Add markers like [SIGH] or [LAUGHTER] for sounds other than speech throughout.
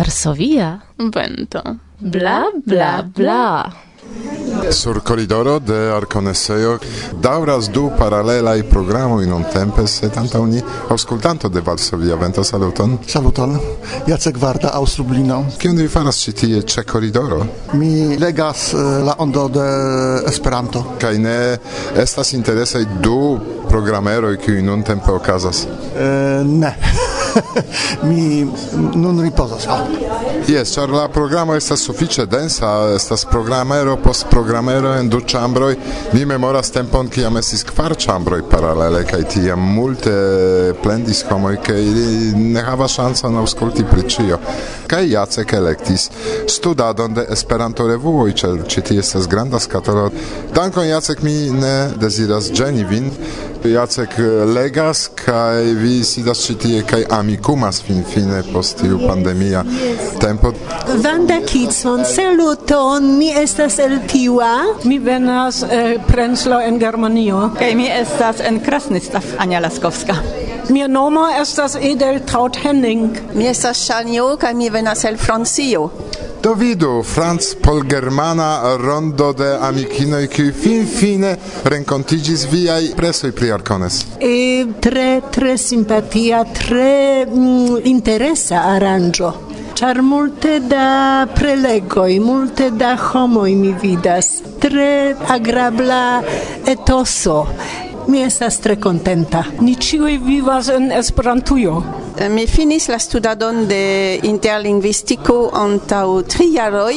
Varsovia vento. Bla bla bla. Sur corridoro de Arconeseo dauras du paralela i programo in un tempe se tanta uni auscultanto de Varsovia vento saluton. Saluton. Jacek Warda aus Lublino. Kion vi faras ci tie ce koridoro? Mi legas eh, la ondo de Esperanto. Kaj ne estas interesaj du programeroj kiuj nuntempe okazas. Uh, ne. [LAUGHS] [LAUGHS] mi non ripozas. Ah. Yes, char la programo estas sufiĉe densa, estas programero post programero en du chambroi Ni memoras tempon kiam estis kvar chambroi paralele kai tiam multe plendis homoj ke ili ne havas ŝancon aŭskulti pri ĉio. Kaj Jacek elektis studadon de Esperanto revuoj, ĉar ĉi tie estas granda skatolo. Dankon Jacek mi ne deziras ĝeni vin, Jacek legas kaj vi sidas ĉi tie kaj amikumas finfine post tiu pandemia yes. tempo. Vanda Kitson, saluton, mi estas el Tiua. Mi venas eh, Prenzlo en Germanio. Kaj mi estas en Krasnistav, Anja Laskowska. Mia nomo estas Edel Traut Henning. Mi estas Chanjo kaj mi venas el Francio. Do vidu Franz polgermana rondo de amikinoj kiuj finfine renkontiĝis viaj presoj pri Arkones. E, tre tre simpatia, tre mm, interesa aranĝo. Char multe da prelegoi, multe da homoi mi vidas, tre agrabla etoso Mi estas tre contenta. Ni ĉiuj vivas en Esperantujo. Eh, mi finis la studadon de interlingvistiko antaŭ tri jaroj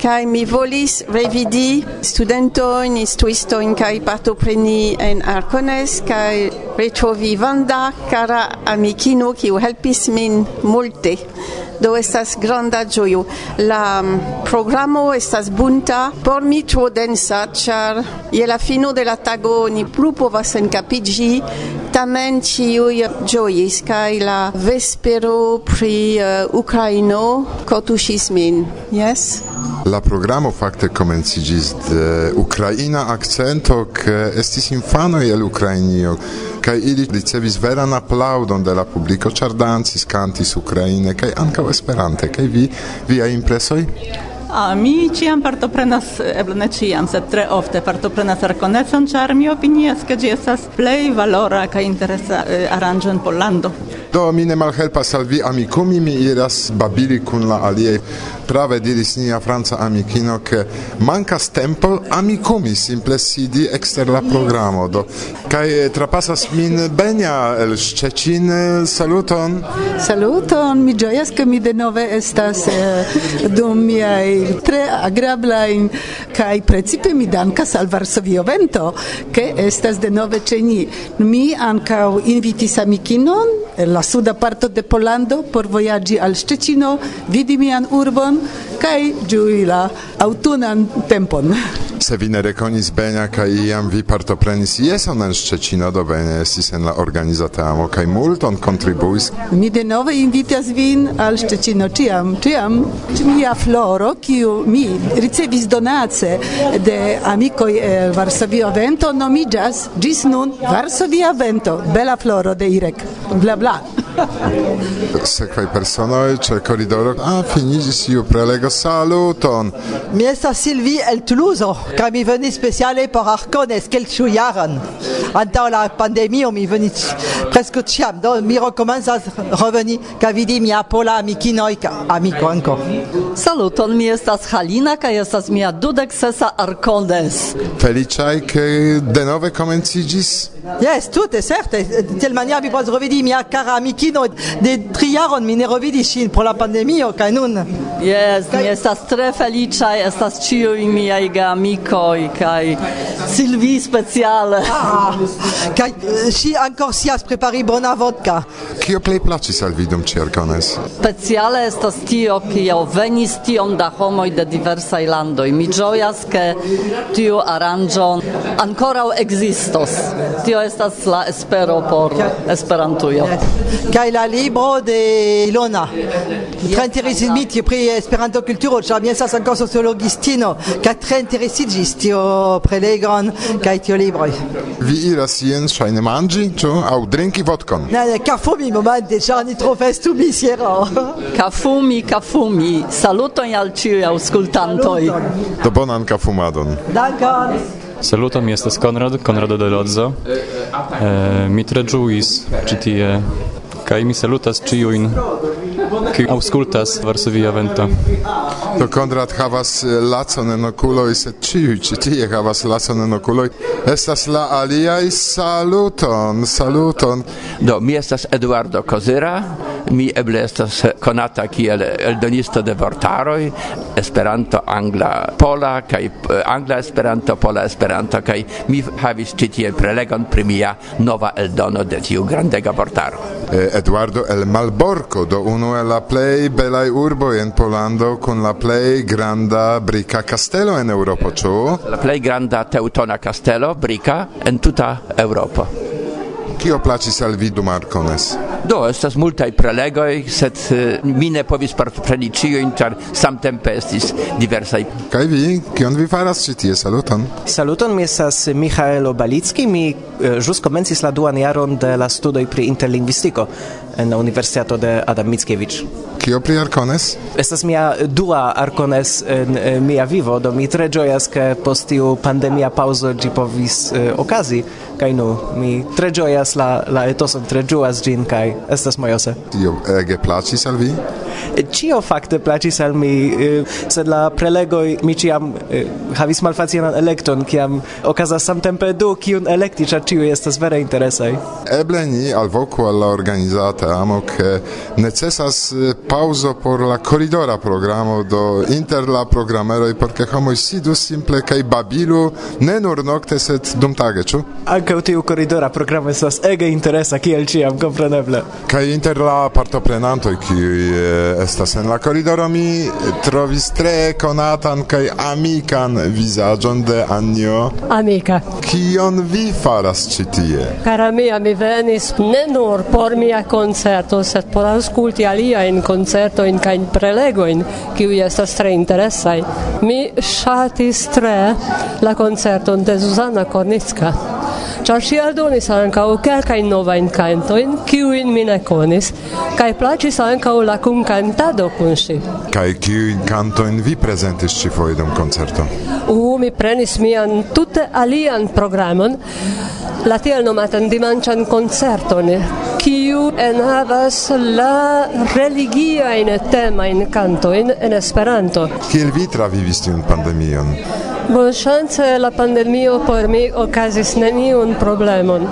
kai mi volis revidi studentoin, istuistoin kai partopreni en Arcones kai retrovi Vanda cara amikino kiu helpis min multe do estas granda gioio. La mm, programo estas bunta, por mi tro densa, char je la fino de la tago ni plu povas encapigi, tamen ciu giois, kai la vespero pri uh, Ukraino cotusis min, yes? La programo fakte komenciĝis de ukraina akcento ke estis infanoj el Ukrainio kaj ili ricevis veran aplaŭdon de la publiko, ĉar dancis, kantis ukraine kaj ankaŭ Esperante. Kaj vi, viaj impresoj? A, mi ciam partoprenas, eble ne ciam, sed tre ofte partoprenas arkonecon, ĉar mi opinias, ke ĝi estas plej valora kaj interesa eh, aranĝo en Pollando. Do mi ne malhelpas al vi amikumi, mi iras babili kun la aliei. Prave diris nia franca amikino, ke mankas tempo amikumi simple sidi ekster la programo. Do kaj eh, trapasas min Benia el Szczecin. Eh, saluton. Saluton, mi ĝojas, ke mi denove estas eh, dum miaj tre agrabla in kai precipe mi dankas al Varsovio vento ke estas de nove ĉe ni mi ankaŭ invitis amikinon la suda parto de Polando por vojaĝi al Szczecino vidi mian urbon kaj ĝui la aŭtunan tempon se vi ne rekonis Benia kaj iam vi partoprenis jeson en Szczecino do Benia estis en la organizatamo kaj multon kontribuis. Mi denove invitas vin al Szczecino ciam ciam mia floro kiu mi ricevis donace de amikoj el Varsovia Vento nomigas gis nun Varsovia Vento, bela floro de Irek. Bla bla. [LAUGHS] Sekvaj personoj ĉe koridoro. Ah, finiĝis iu prelego saluton. Mi estas Silvi el Toulouse. Kaj mi venis speciale por Arcones kelkxu jaron. Antaŭ la pandemio mi venis preskaŭ ĉiam, do mi rekomencas reveni kaj vidi mia pola amikinoj kaj amiko ankaŭ. Saluton, mi estas Halina kaj estas mia dudek sesa Arcones. Feliĉaj ke denove komenciĝis Yes, tute, certe. Tiel mania vi povas revidi mia cara amikino de tri jaron mi ne revidis ŝin pro la pandemio kaj nun. Yes, mi estas tre feliĉaj, estas ĉiuj miaj geamikoj kaj Silvi speciale. Ah, kaj eh, ŝi ankaŭ scias prepari bona vodka. Kio plej plaĉis al vi dum ĉirkaŭnes? Speciale estas tio, kio venis tiom da homoj de diversaj landoj. Mi ĝojas, ke tiu aranĝo ankoraŭ ekzistos. Tio tio estas la espero por Esperantujo. Kaj la libro de Ilona. Tre interesiĝis pri Esperanto kulturo, ĉar mi estas ankaŭ sociologistino, kaj tre interesiĝis tio prelegon kaj tio libroj. Vi iras jen ŝajne manĝi, ĉu aŭ drinki vodkon? Ne, ne, kafumi momente, ĉar ni tro festumis hieraŭ. Kafumi, kafumi. Saluton al ĉiuj aŭskultantoj. Do bonan kafumadon. Dankon. Saluton, mi estas Konrad, Konrado de Lodzo. Eh, mi tre ĝuis ĉi tie kaj mi salutas ĉiujn kiuj aŭskultas Varsovia Vento. To Konrad havas eh, lacon en okuloj, sed ĉiuj ĉi tie havas lacon en okuloj. Estas la aliaj saluton, saluton. Do, mi estas Eduardo Kozira, mi eble estas konata kiel eldonisto de vortaroj Esperanto, angla, pola kaj eh, angla Esperanto, pola Esperanto kaj mi havis ĉi tie prelegon pri mia nova eldono de tiu grandega vortaro. Eduardo el Malborco, do unu el la plej belaj urboj en Pollando kun la plej granda brika kastelo en Eŭropo, ĉu? La plej granda teutona kastelo brika en tuta Eŭropo. Kio placis al vi dum Arkones? Do, estas multaj prelegoj, sed eh, mi ne povis partopreni ĉiujn, ĉar samtempe estis diversaj. Kaj vi, kion vi faras ĉi tie? Saluton. Saluton, mi estas Mihaelo Balicki, mi eh, ĵus komencis la duan jaron de la studoj pri interlingvistiko en la Universitato de Adam Mickiewicz. Kio pri Arkones? Estas mia dua Arkones en eh, mia vivo, do mi tre ĝojas ke post tiu pandemia paŭzo ĝi povis eh, okazi kaj nu mi tre ĝojas la la etoson tre ĝuas ĝin kaj estas mojose. Tio ege plaĉis al vi? Eh, ĉio fakte plaĉis al mi, eh, sed la prelegoj mi ĉiam eh, havis malfacilan elekton, kiam okazas samtempe du kiun elekti, ĉar ĉiuj estas vere interesaj. Eble ni alvoku al la organizata amo ke necesas eh, pauso por la koridora programo do inter la programeroj por ke homoj sidu simple kaj babilu ne nur nokte sed dumtage ĉu ankaŭ tiu koridora programo estas ege interesa kiel ĉiam kompreneble kaj inter la partoprenantoj kiuj eh, estas en la koridoro mi trovis tre konatan kaj amikan vizaĝon de Anjo. Amika kion vi faras ĉi tie? Kara mia mi venis ne nur por mia koncerto sed por aŭskulti aliajn koncertojn koncertojn kaj prelegojn, kiuj estas tre interesaj. Mi ŝatis tre la koncerton de Zuzana Kornicka ĉar ŝi aldonis ankaŭ kelkajn novajn kantojn, kiujn mi ne konis, kaj plaĉis ankaŭ la kunkantado kun ŝi. Kaj kiujn kantojn vi prezentis ĉifoje dum koncerto? Uh, mi prenis mian tute alian programon, la tiel nomatan dimanĉan koncerton, kiu enhavas la religiajn temajn kantojn en Esperanto. Kiel vi travivis tiun pandemion? Bon chance la pandemio por mi okazis neniun problemon.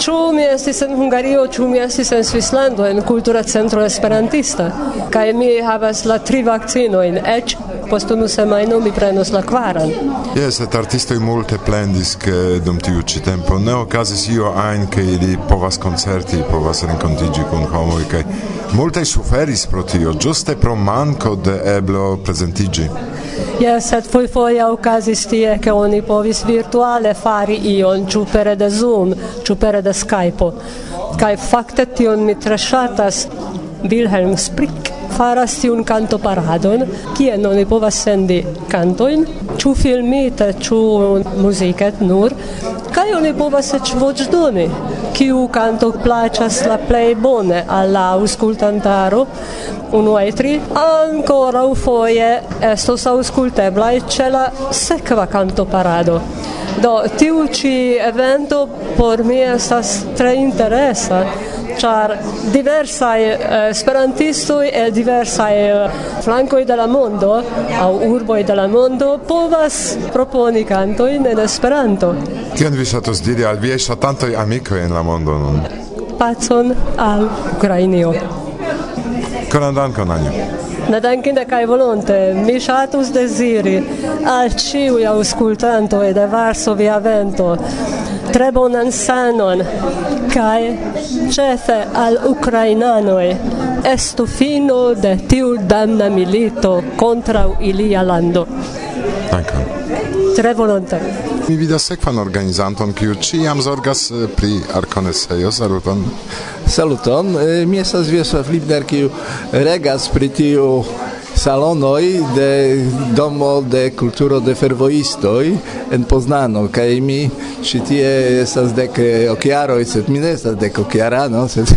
Ĉu mi estis en Hungario, ĉu mi estis en Svislando en kultura centro esperantista kaj mi havas la tri vakcinojn eĉ post unu semajno mi prenos la kvaran. Jes, et artistoj multe plendis ke dum tiu ĉi tempo ne okazis io ajn ke ili povas koncerti, povas renkontiĝi kun homoj kaj multaj suferis pro tio, ĝuste pro manko de eblo prezentiĝi. Jes, sed fojfoje okazis tie, che oni povis virtuale fari ion, ciu pere de Zoom, ciu pere de Skype. Kai fakte tion mi tre ŝatas Wilhelm Sprick faras tiun canto paradon, kie oni povas sendi cantoin, ĉu filmita, ĉu muzika nur, kaj oni povas eĉ voĉdoni, kiu canto plaĉas la plej bone al la aŭskultantaro, unu ai tri, ancora foje estos aŭskulteblaj ĉe la sekva canto parado. Do, tiu ci evento por mi estas tre interesa, char diversai eh, esperantistoi e diversai eh, flancoi de la mondo au urboi de la mondo povas proponi cantoin en esperanto. Kion vi ŝatus diri al viaj ŝatantoj amikoj en la mondo nun? Pacon al Ukrainio. Koran dankon, Anjo. Ne dankinde kaj volonte, mi ŝatus deziri al ĉiuj aŭskultantoj de Varsovia Vento tre bonan sanon kaj ĉefe al ukrainanoj estu fino de tiu damna milito kontraŭ ilia lando. Dankon. Tre volonte. Mi vidas sekvan organizanton, kiu ĉiam zorgas eh, pri arkonesejo. Saluton. Saluton. Eh, mi estas Wiesław Libner, kiu regas pri tiu salonoi de domo de culturo de fervoistoi en Poznano kaj mi ĉi tie estas dek eh, okjaroj sed mi ne estas dek okjarano [LAUGHS] sed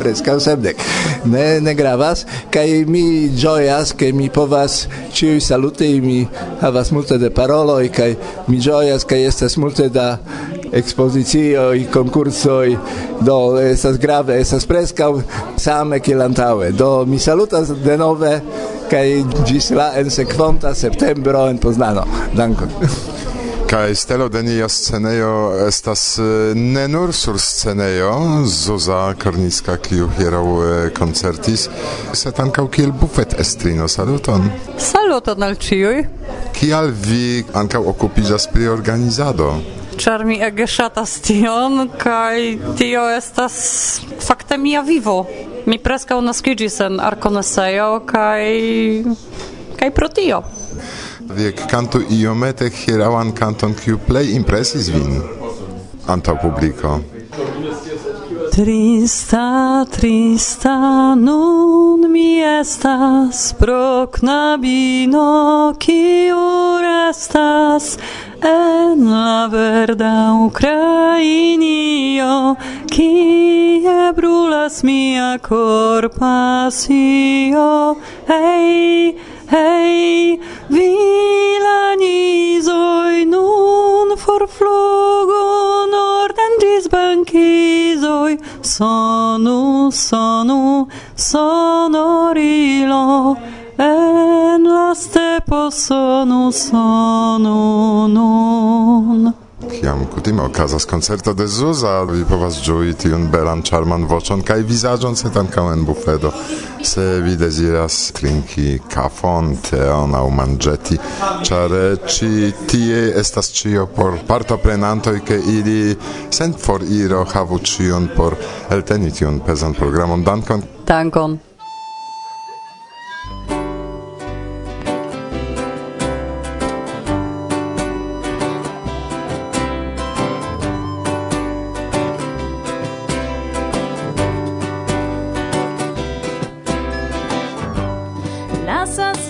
preskaŭ sepdek. Ne ne gravas. Kaj mi ĝojas ke mi povas ĉiuj saluti mi havas multe de paroloj kaj mi ĝojas kaj estas multe da exposicioi, concursoi, do esas grave, esas presca same che antaŭe. Do mi salutas denove kaj gis la en sekvonta septembro en Poznano. danko Kaj stelo de nia scenejo estas ne nur sur scenejo Zuza Kornicka, kiu hieraŭ koncertis, sed ankaŭ kiel bufet estrino. Saluton! Saluton al ĉiuj! Kial vi ankaŭ okupiĝas pri organizado? ĉar mi ege ŝatas tion kaj tio estas fakte mia vivo. Mi preskaŭ naskiĝis en Arkonesejo kaj kaj pro tio. Vi kantu iomete hieraŭan kanton kiu plej impresis vin antaŭ publiko. Trista, trista, nun mi estas pro knabino, kiu restas en la verda Ukrainio, kie brulas mia cor pasio, hei, hei, vilanizoi nun forflugo norden gis bankizoi, sonu, sonu, sonorilo, en la stepo sonu sonu nun. Kiam kutime okazas koncerto de Zuza, vi povas ĝui tiun belan ĉarman voĉon kaj vizaĝon, sed ankaŭ en bufedo. Se vi deziras trinki kafon, teon aŭ manĝeti, ĉar ĉi tie estas ĉio por partoprenantoj, ke ili sen foriro havu ĉion por elteni tiun pezan programon. Dankon! Dankon!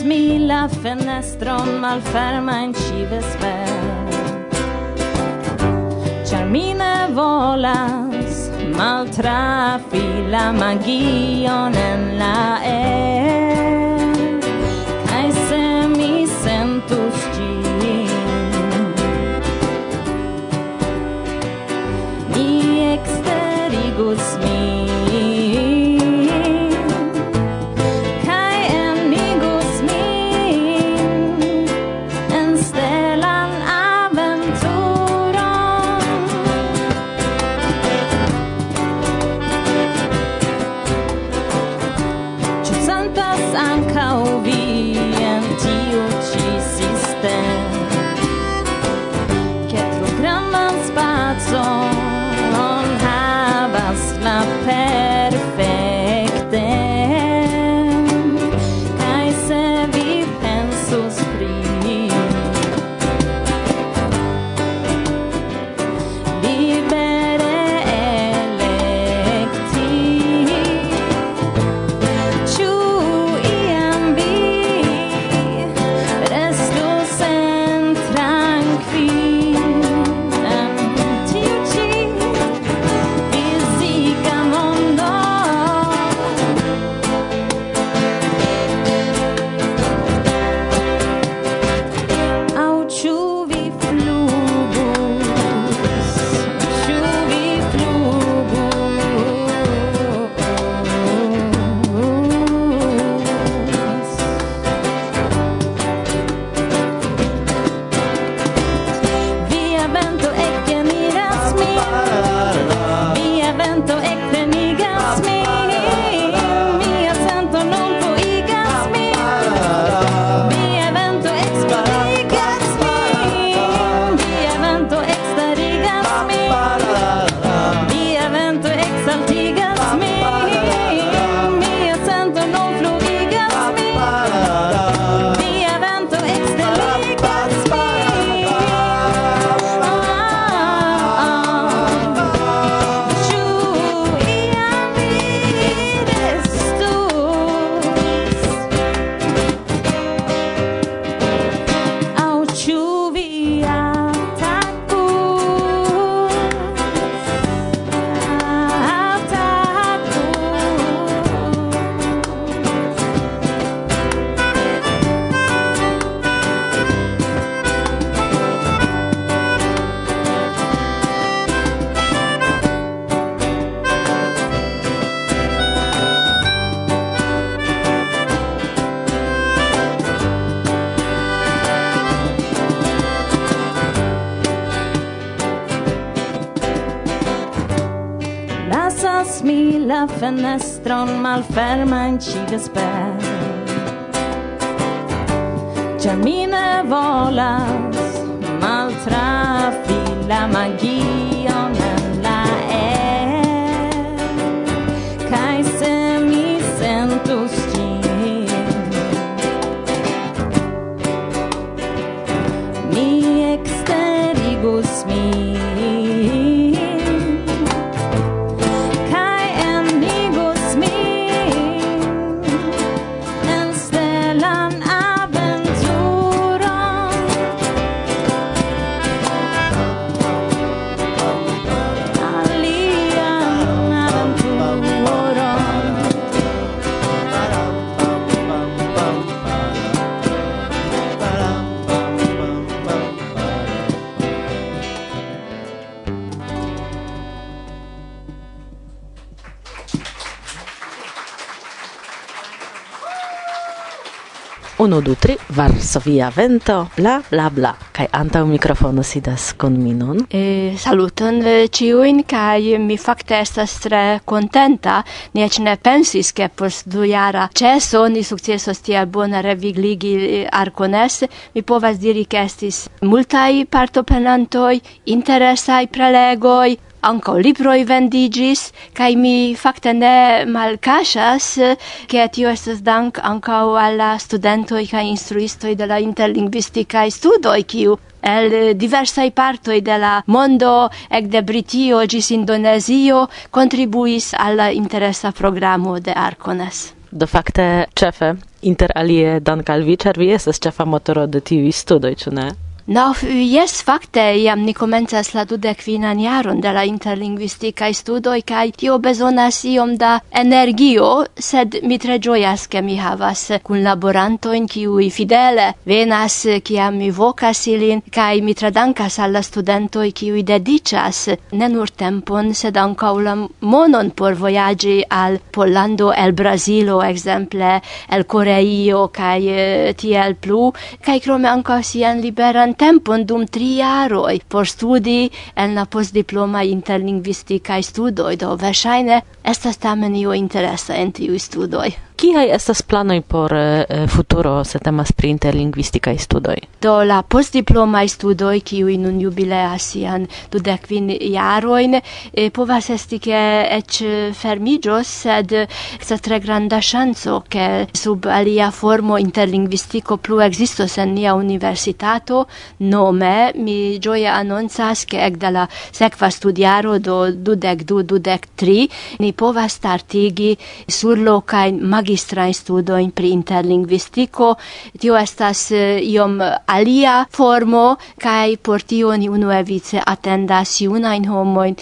mi la fenestron malferma in civesper Char mi ne volas maltrafi la magion en la air Kaj se mi sentus gin Mi exterigus min forcas mi la fenestron malferma in ci vesper Ĉar mi ne volas maltrafi la magion 1, 2, 3, Varsovia vento, bla bla bla. Kaj antaŭ mikrofono sidas kun mi nun. E, saluton ciuin kaj mi fakte estas tre contenta, ni eĉ ne pensis, ke post dujara ĉeso ni sukcesos tiel bone revigligi arcones, Mi povas diri, ke estis multaj partoprenantoj, interesaj prelegoi, ankaŭ libroj vendigis kai mi fakte ne malkaŝas ke tio estas dank anco al la studentoj kaj de la interlingvistikaj studoj kiu el diversaj partoj de la mondo ekde Britio ĝis Indonezio kontribuis al la interesa programo de Arcones Do fakte chefe inter alie dank al vi, ĉar vi estas ĉefa motoro de tiuj studoj, ĉu ne? No, jes, fakte, iam ni komencas la dudekvinan jaron de la interlingvistikaj studoj kaj tio bezonas iom da energio, sed mi tre ĝojas, ke mi havas kunlaborantojn kiuj fidele venas kiam mi vokas ilin kaj mi tre dankas al la studentoj kiuj dediĉas ne nur tempon, sed ankaŭ la monon por vojaĝi al Pollando el Brazilo, ekzemple el Koreio kaj eh, tiel plu, kaj krome ankaŭ sian liberan tempon dum tri jaroj por studi en la postdiploma interlingvistikaj studoj, do verŝajne estas tamen io interesa en tiuj studoj. Kiaj estas planoj por eh, eh, futuro se temas pri interlingvistikaj studoj? Do la postdiplomaj studoj, kiuj nun jubileas sian dudekvin jarojn, eh, povas esti ke eĉ fermiĝos, sed estas tre granda ŝanco ke sub alia formo interlingvistiko plu ekzistos en nia universitato. Nome mi ĝoje anoncas ke ekde la sekva studjaro do dudek du dudek tri ni povas startigi surlokajn mag magistrain studoin pri interlingvistiko. Tio estas eh, iom alia formo, kai por tio ni unue vice attendas iunain homoin,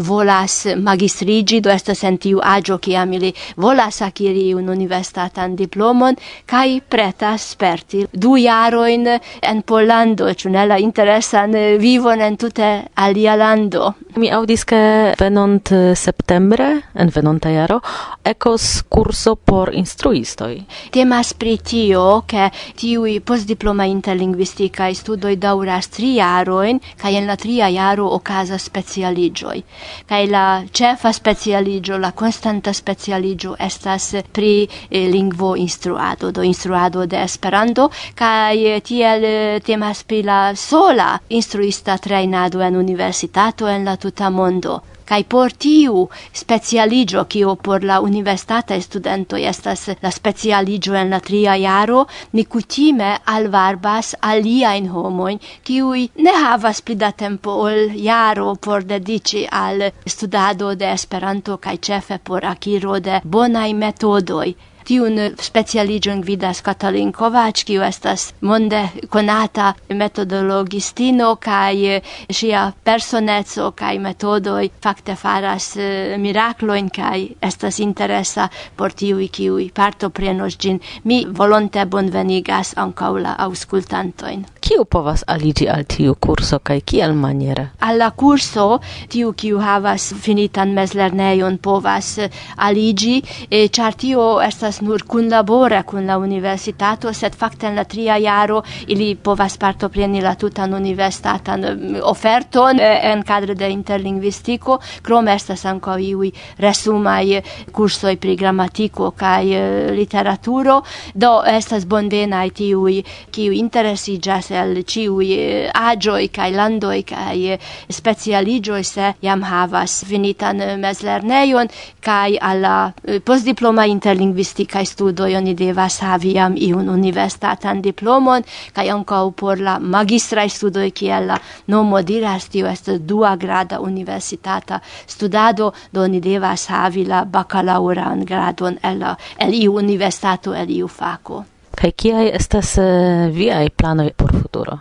volas magistrigi, do estas en tiu agio, kiam ili volas akiri un universitatan diplomon, kai pretas sperti du jaroin en Pollando, ĉu ne la interesan eh, vivon en tute alia lando. Mi audis ke venont septembre en venonta jaro ekos kurs kurso por instruistoj. Temas pri tio, ke tiuj postdiploma interlingvistikaj studoj daŭras tri jarojn kaj en la tria jaro okazas specialiĝoj. Kaj la ĉefa specialiĝo, la konstanta specialiĝo estas pri eh, lingvo instruado, do instruado de Esperanto kaj eh, tiel eh, temas pri la sola instruista trejnado en universitato en la tuta mondo. Kai por tiu specialigio kio por la universitata studento estas la specialigio en la tria jaro, ni kutime alvarbas alia in homoin kiui ne havas pli da tempo ol jaro por dedici al studado de Esperanto kaj ĉefe por akiro de bonaj metodoj. Tiun specialigion vidas Katalin Kovács, kiu estas monde konata metodologistino kaj eh, ŝia personeco kaj metodoj fakte faras eh, miraklojn kaj estas interesa por tiuj kiuj partoprenos ĝin. Mi volonte bonvenigas ankaŭ la aŭskultantojn. Kiu povas aliĝi al tiu kurso kaj kiel maniere? Al la kurso tiu kiu havas finitan mezlernejon povas eh, aliĝi, ĉar tio estas estas nur kunlabora kun la universitato, sed fakte en la tria jaro ili povas partopreni la tutan universitatan mm, oferton eh, en kadre de interlingvistiko, krome estas ankaŭ iuj resumaj kursoj pri gramatiko kaj eh, literaturo, do estas bonvenaj tiuj kiu interesiĝas el ĉiuj eh, aĝoj kaj landoj kaj specialiĝoj se jam havas finitan mezlernejon kaj al la postdiploma interlingvistiko politikaj studo oni devas havi jam iun universitatan diplomon kaj ankaŭ por la magistra studo kiel la nomo diras tio estas dua grada universitata studado do oni devas havi la bakalaŭran gradon el, el iu universitato el iu fako. Kaj kiaj estas uh, viaj planoj por futuro?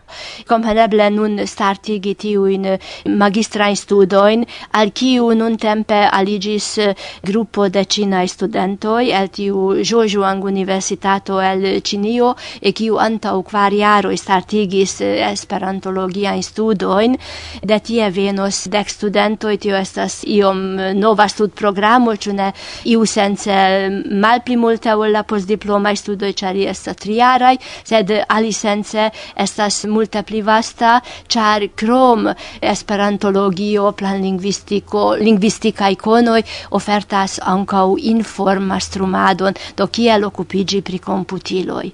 Kompreneble nun startigi tiujn magistrajn studojn, al kiu nuntempe aliĝis eh, grupo de ĉinaj studentoj el tiu Zhejiang Universitato el Ĉinio, e kiu antaŭ kvar jaroj startigis eh, esperantologiajn studojn. De tie venos dek studentoj, tio estas iom nova studprogramo, ĉu ne iusence malpli multe ol la postdiplomaj studoj, ĉar triarai, sed alisense estas multe pli vasta, char krom esperantologio, planlingvistiko, lingvistikaj iconoi ofertas ankaŭ informastrumadon, do kiel okupiĝi pri computiloi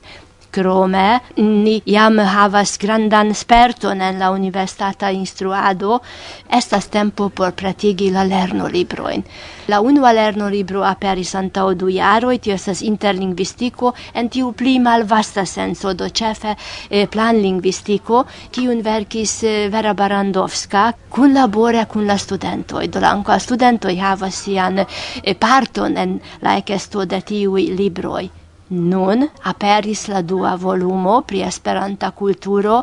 Krome ni jam havas grandan sperton en la universitata instruado, estas tempo por pratigi la lerno libroin. La unua lerno libro aperis antau du jaroi, tio estas interlingvistiko, en tiu pli malvasta senso, do ĉefe eh, planlingvistiko, kiun verkis eh, Vera Barandovska, kunlabore kun la studentoi, do la ankaŭ studentoj havas sian eh, parton en la ekesto de tiui libroi. Nun aperis la dua volumo pri Esperanta kulturo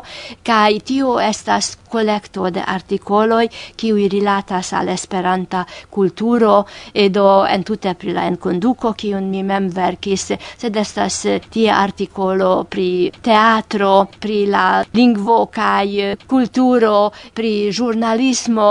kaj tio estas collecto de articoloi qui rilatas al Esperanta kulturo edo entute pri la enkonduko kiun mi mem verkis, sed estas tie artikolo pri teatro, pri la lingvo kai kulturo, pri giornalismo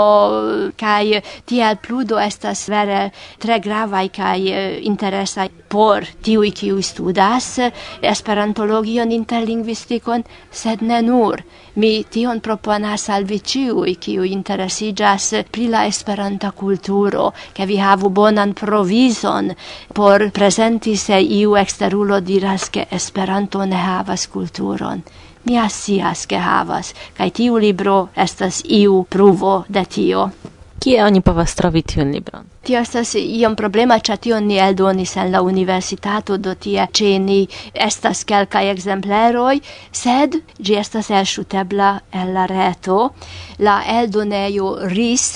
kaj tie pludo estas vere tre gravaj kaj interesa por tiuj kiuj studas Esperantologion interlingvistikon, sed ne nur. Mi tion proponas salvi ciui kiu interesigas pri la esperanta kulturo, ke vi havu bonan provizon por presenti se iu exterulo diras ke Esperanto ne havas kulturon mi sias ke havas, kaj tiu libro estas iu pruvo de tio. Kie oni povas trovi tiun libron? Tio estas iom problema, ĉar tion ni eldonis en la universitato, do tie ĉe ni estas kelkaj ekzempleroj, sed ĝi estas elŝutebla el la reto. La eldonejo RIS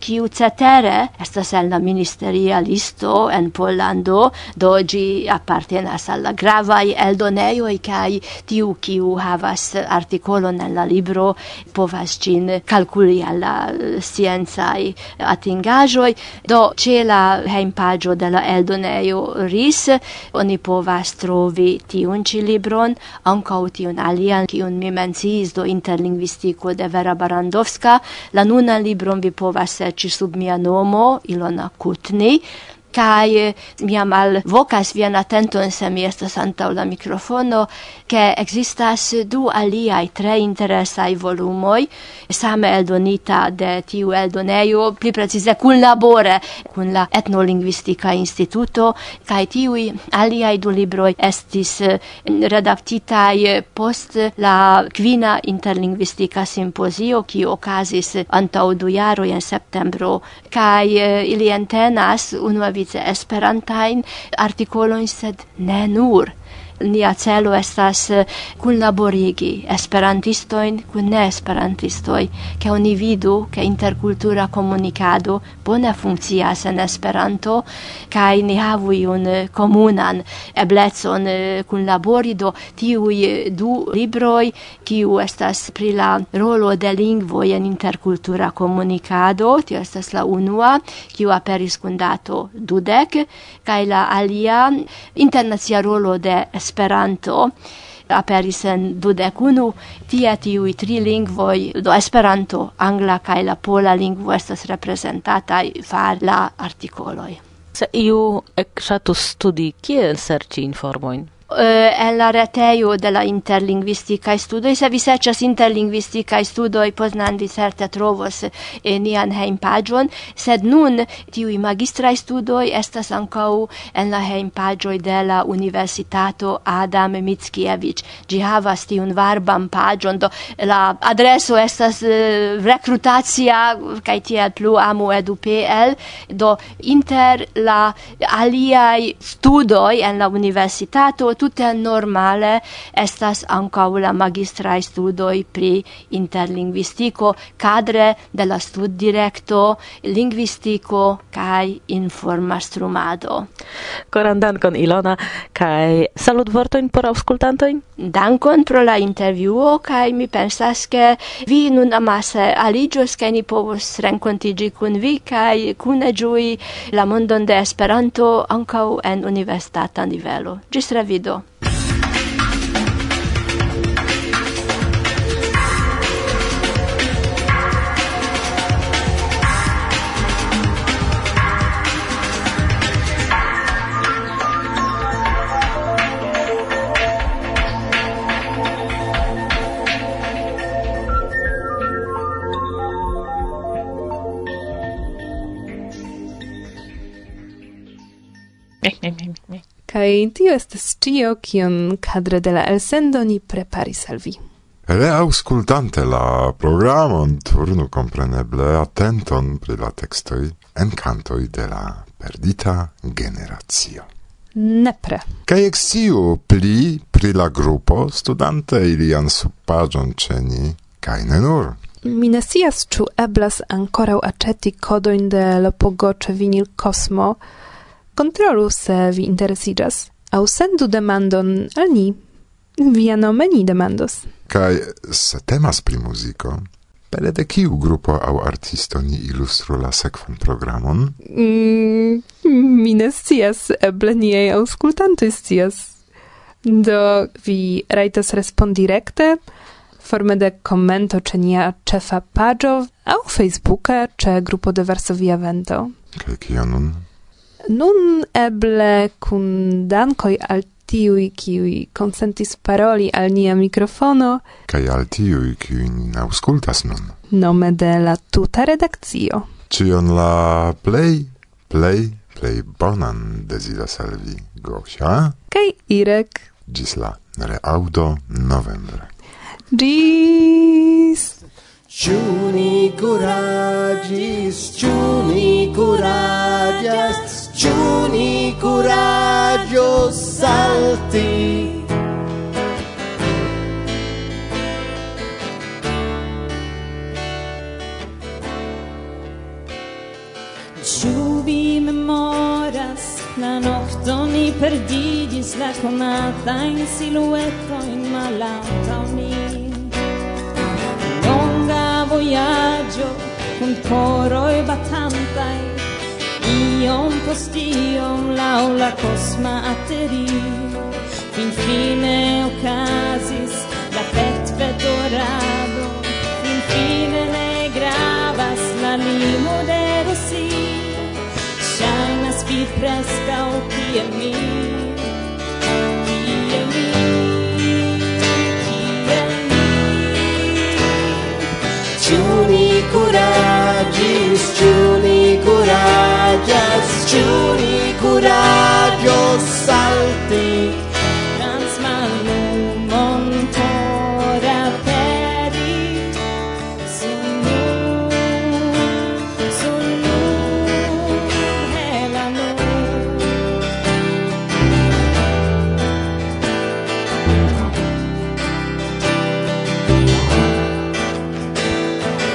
kiu cetere estas en la ministeria listo en Pollando, do gi appartenas al la gravaj eldonejoj kaj tiu kiu havas artikolon en la libro povas ĝin kalkuli al la sciencaj atingaĵoj. Do ĉe la hejmpaĝo de la eldonejo RIS oni povas trovi tiun ĉi libron, ankaŭ tiun alian kiun mi menciis do interlingvistiko de Vera Barandovska. La nunan libron vi povas feci sub mia nomo Ilona Kutni, kai mia mal vocas vian atenton se mi estas antaŭ la mikrofono ke ekzistas du aliaj tre interesaj volumoj same eldonita de tiu eldonejo pli precize kunlabore kun la etnolingvistika instituto kaj tiuj aliaj du libroj estis eh, redaktitaj post la kvina interlingvistika simpozio ki okazis antaŭ du jaroj en septembro kaj eh, ili entenas unuavice Esperantajn artikolojn, sed ne nur nia celo estas eh, kunlaborigi esperantistojn kun ne esperantistoj ke oni vidu ke interkultura komunikado bone funkcias en Esperanto kaj ni havu iun komunan eh, eblecon kunlabori eh, do tiuj du libroj kiu estas pri la rolo de lingvoj en interkultura komunikado, tio estas la unua kiu aperis kun dato dudek kaj la alia internacia rolo de Esperanto Esperanto aperis en dudek unu, tie tiuj tri lingvoj, do Esperanto, angla kaj la pola lingvo estas reprezentataj far la artikoloj. Se iu ekŝatus studi, kie serĉi informojn? eh, el la retejo de la interlingvistica studo Se vi serĉas studo studoj, Poznan vi certe trovos eh, nian hejmpaĝon, sed nun tiuj magistraj studoj estas ankaŭ en la hejmpaĝoj de la Universitato Adam Mickiewicz. Ĝi havas tiun varban paĝon, do la adreso estas eh, rekrutacia kaj tiel plu amu edu.pl, do inter la aliaj studoj en la universitato tutte normale estas ankaŭ la magistraj studoj pri interlingvistiko kadre de la studdirekto lingvistiko kaj informastrumado. Koran dankon Ilona kaj salutvortojn por aŭskultantojn. Dankon pro la intervjuo kaj mi pensas ke vi nun amase aliĝos kaj ni povos renkontiĝi kun vi kaj kune ĝui la mondon de Esperanto ankaŭ en universitata nivelo. Ĝis revido. Kai tio estas tio kion kadre de la elsendo ni preparis al vi. Reauscultante la programon turnu compreneble attenton pri la textoi en cantoi de la perdita generazio. Nepre. Kaj exciu pli pri la grupo studante ilian subpagion ceni, kaj ne nur. Mi ne sias, ču eblas ankoraŭ aceti kodoin de Lopogo Vinil Kosmo, Kontrolu se vi interesigas, au sendu demandon al ni. Via nome ni demandos. Kai se temas pri muziko, pere de kiu grupo au artisto ni ilustru la sekvan programon? Mm, mi ne scias, eble niei auskultantoi scias. Do vi raitas respondi recte, forme de commento ce nia cefa pagio, au Facebooka, ce grupo de Varsovia Vento. Kai kia Nun eble kun dankoj al tiuj kiuj consentis paroli al nia mikrofono kaj al tiui kiui aŭskultas nun. Nome de la tuta redakcio. Ĉion la plej plej plej bonan deziras al vi Gosia. Kaj Irek. Ĝis la reaŭdo novembre. Ĝis Ĉu ni kuraĝis, ĉu ni kuraĝas, Giuni coraggio salti. Giù vi memoras La nocton ni perdigis la conata in silueto in malata oni Longa voyaggio con coro e battantai iom post iom laŭ la kosma aterio finfine okazis la petveturado finfine ne gravas la limo de Rusio ŝajnas vi preskaŭ kiel mi. giuri curaggio salti. Dans malum montora peri Sunu, sunu, helanu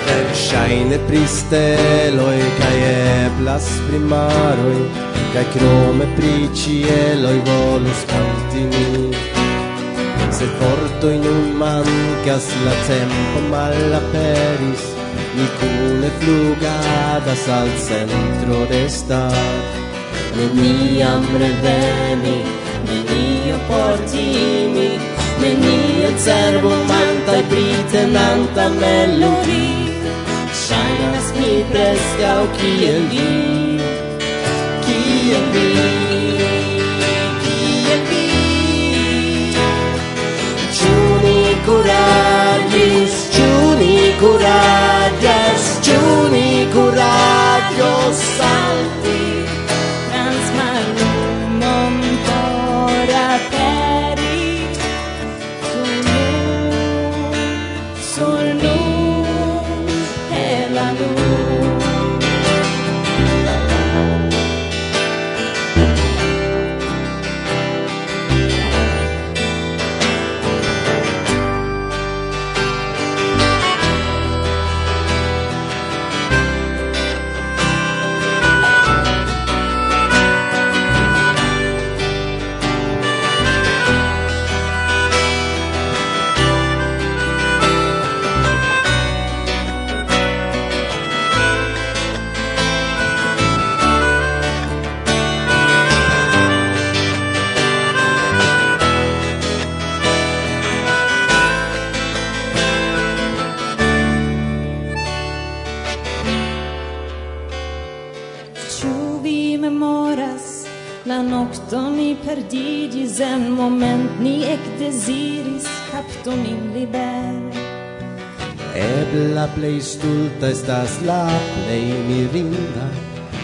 Verŝajne pristeloj kaj ebla pri maroj kaj krome pri ĉieloj volus kanti Se porto in un mancas la tempo malaperis ni cune flugadas al centro de stat neniam reveni nenio cervo timi nenio cerbumanta pritenanta melodi shainas mi preskaŭ kiel vi curargis, juni curades, juni curades. ec desiris capto min liber Ebla plei stulta estas la plei mirinda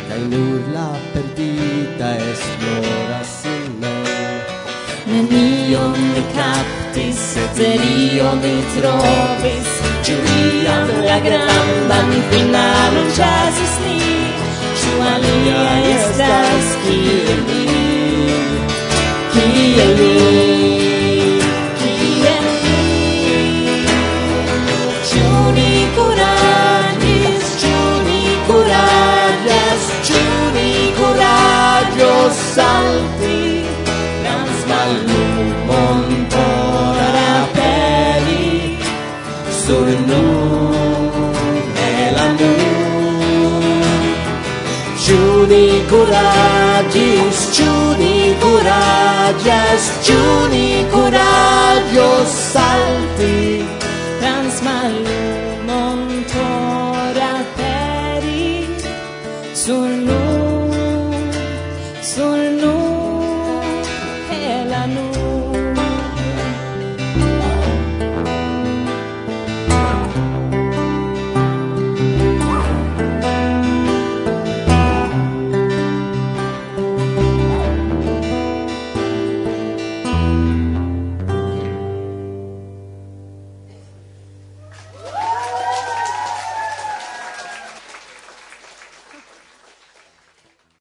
Cai nur la perdita esploras sin me Nenion mi captis, sed erion mi trovis Ciu iam la grandan finalon chasis ni Ciu alia estas kiel mi, kiel mi. battaglias ciuni coraggio salti Lans malumon por aperi Sur nu e la nun Ciuni coraggis, ciuni coraggio, ciuni coraggio salti Lans malumon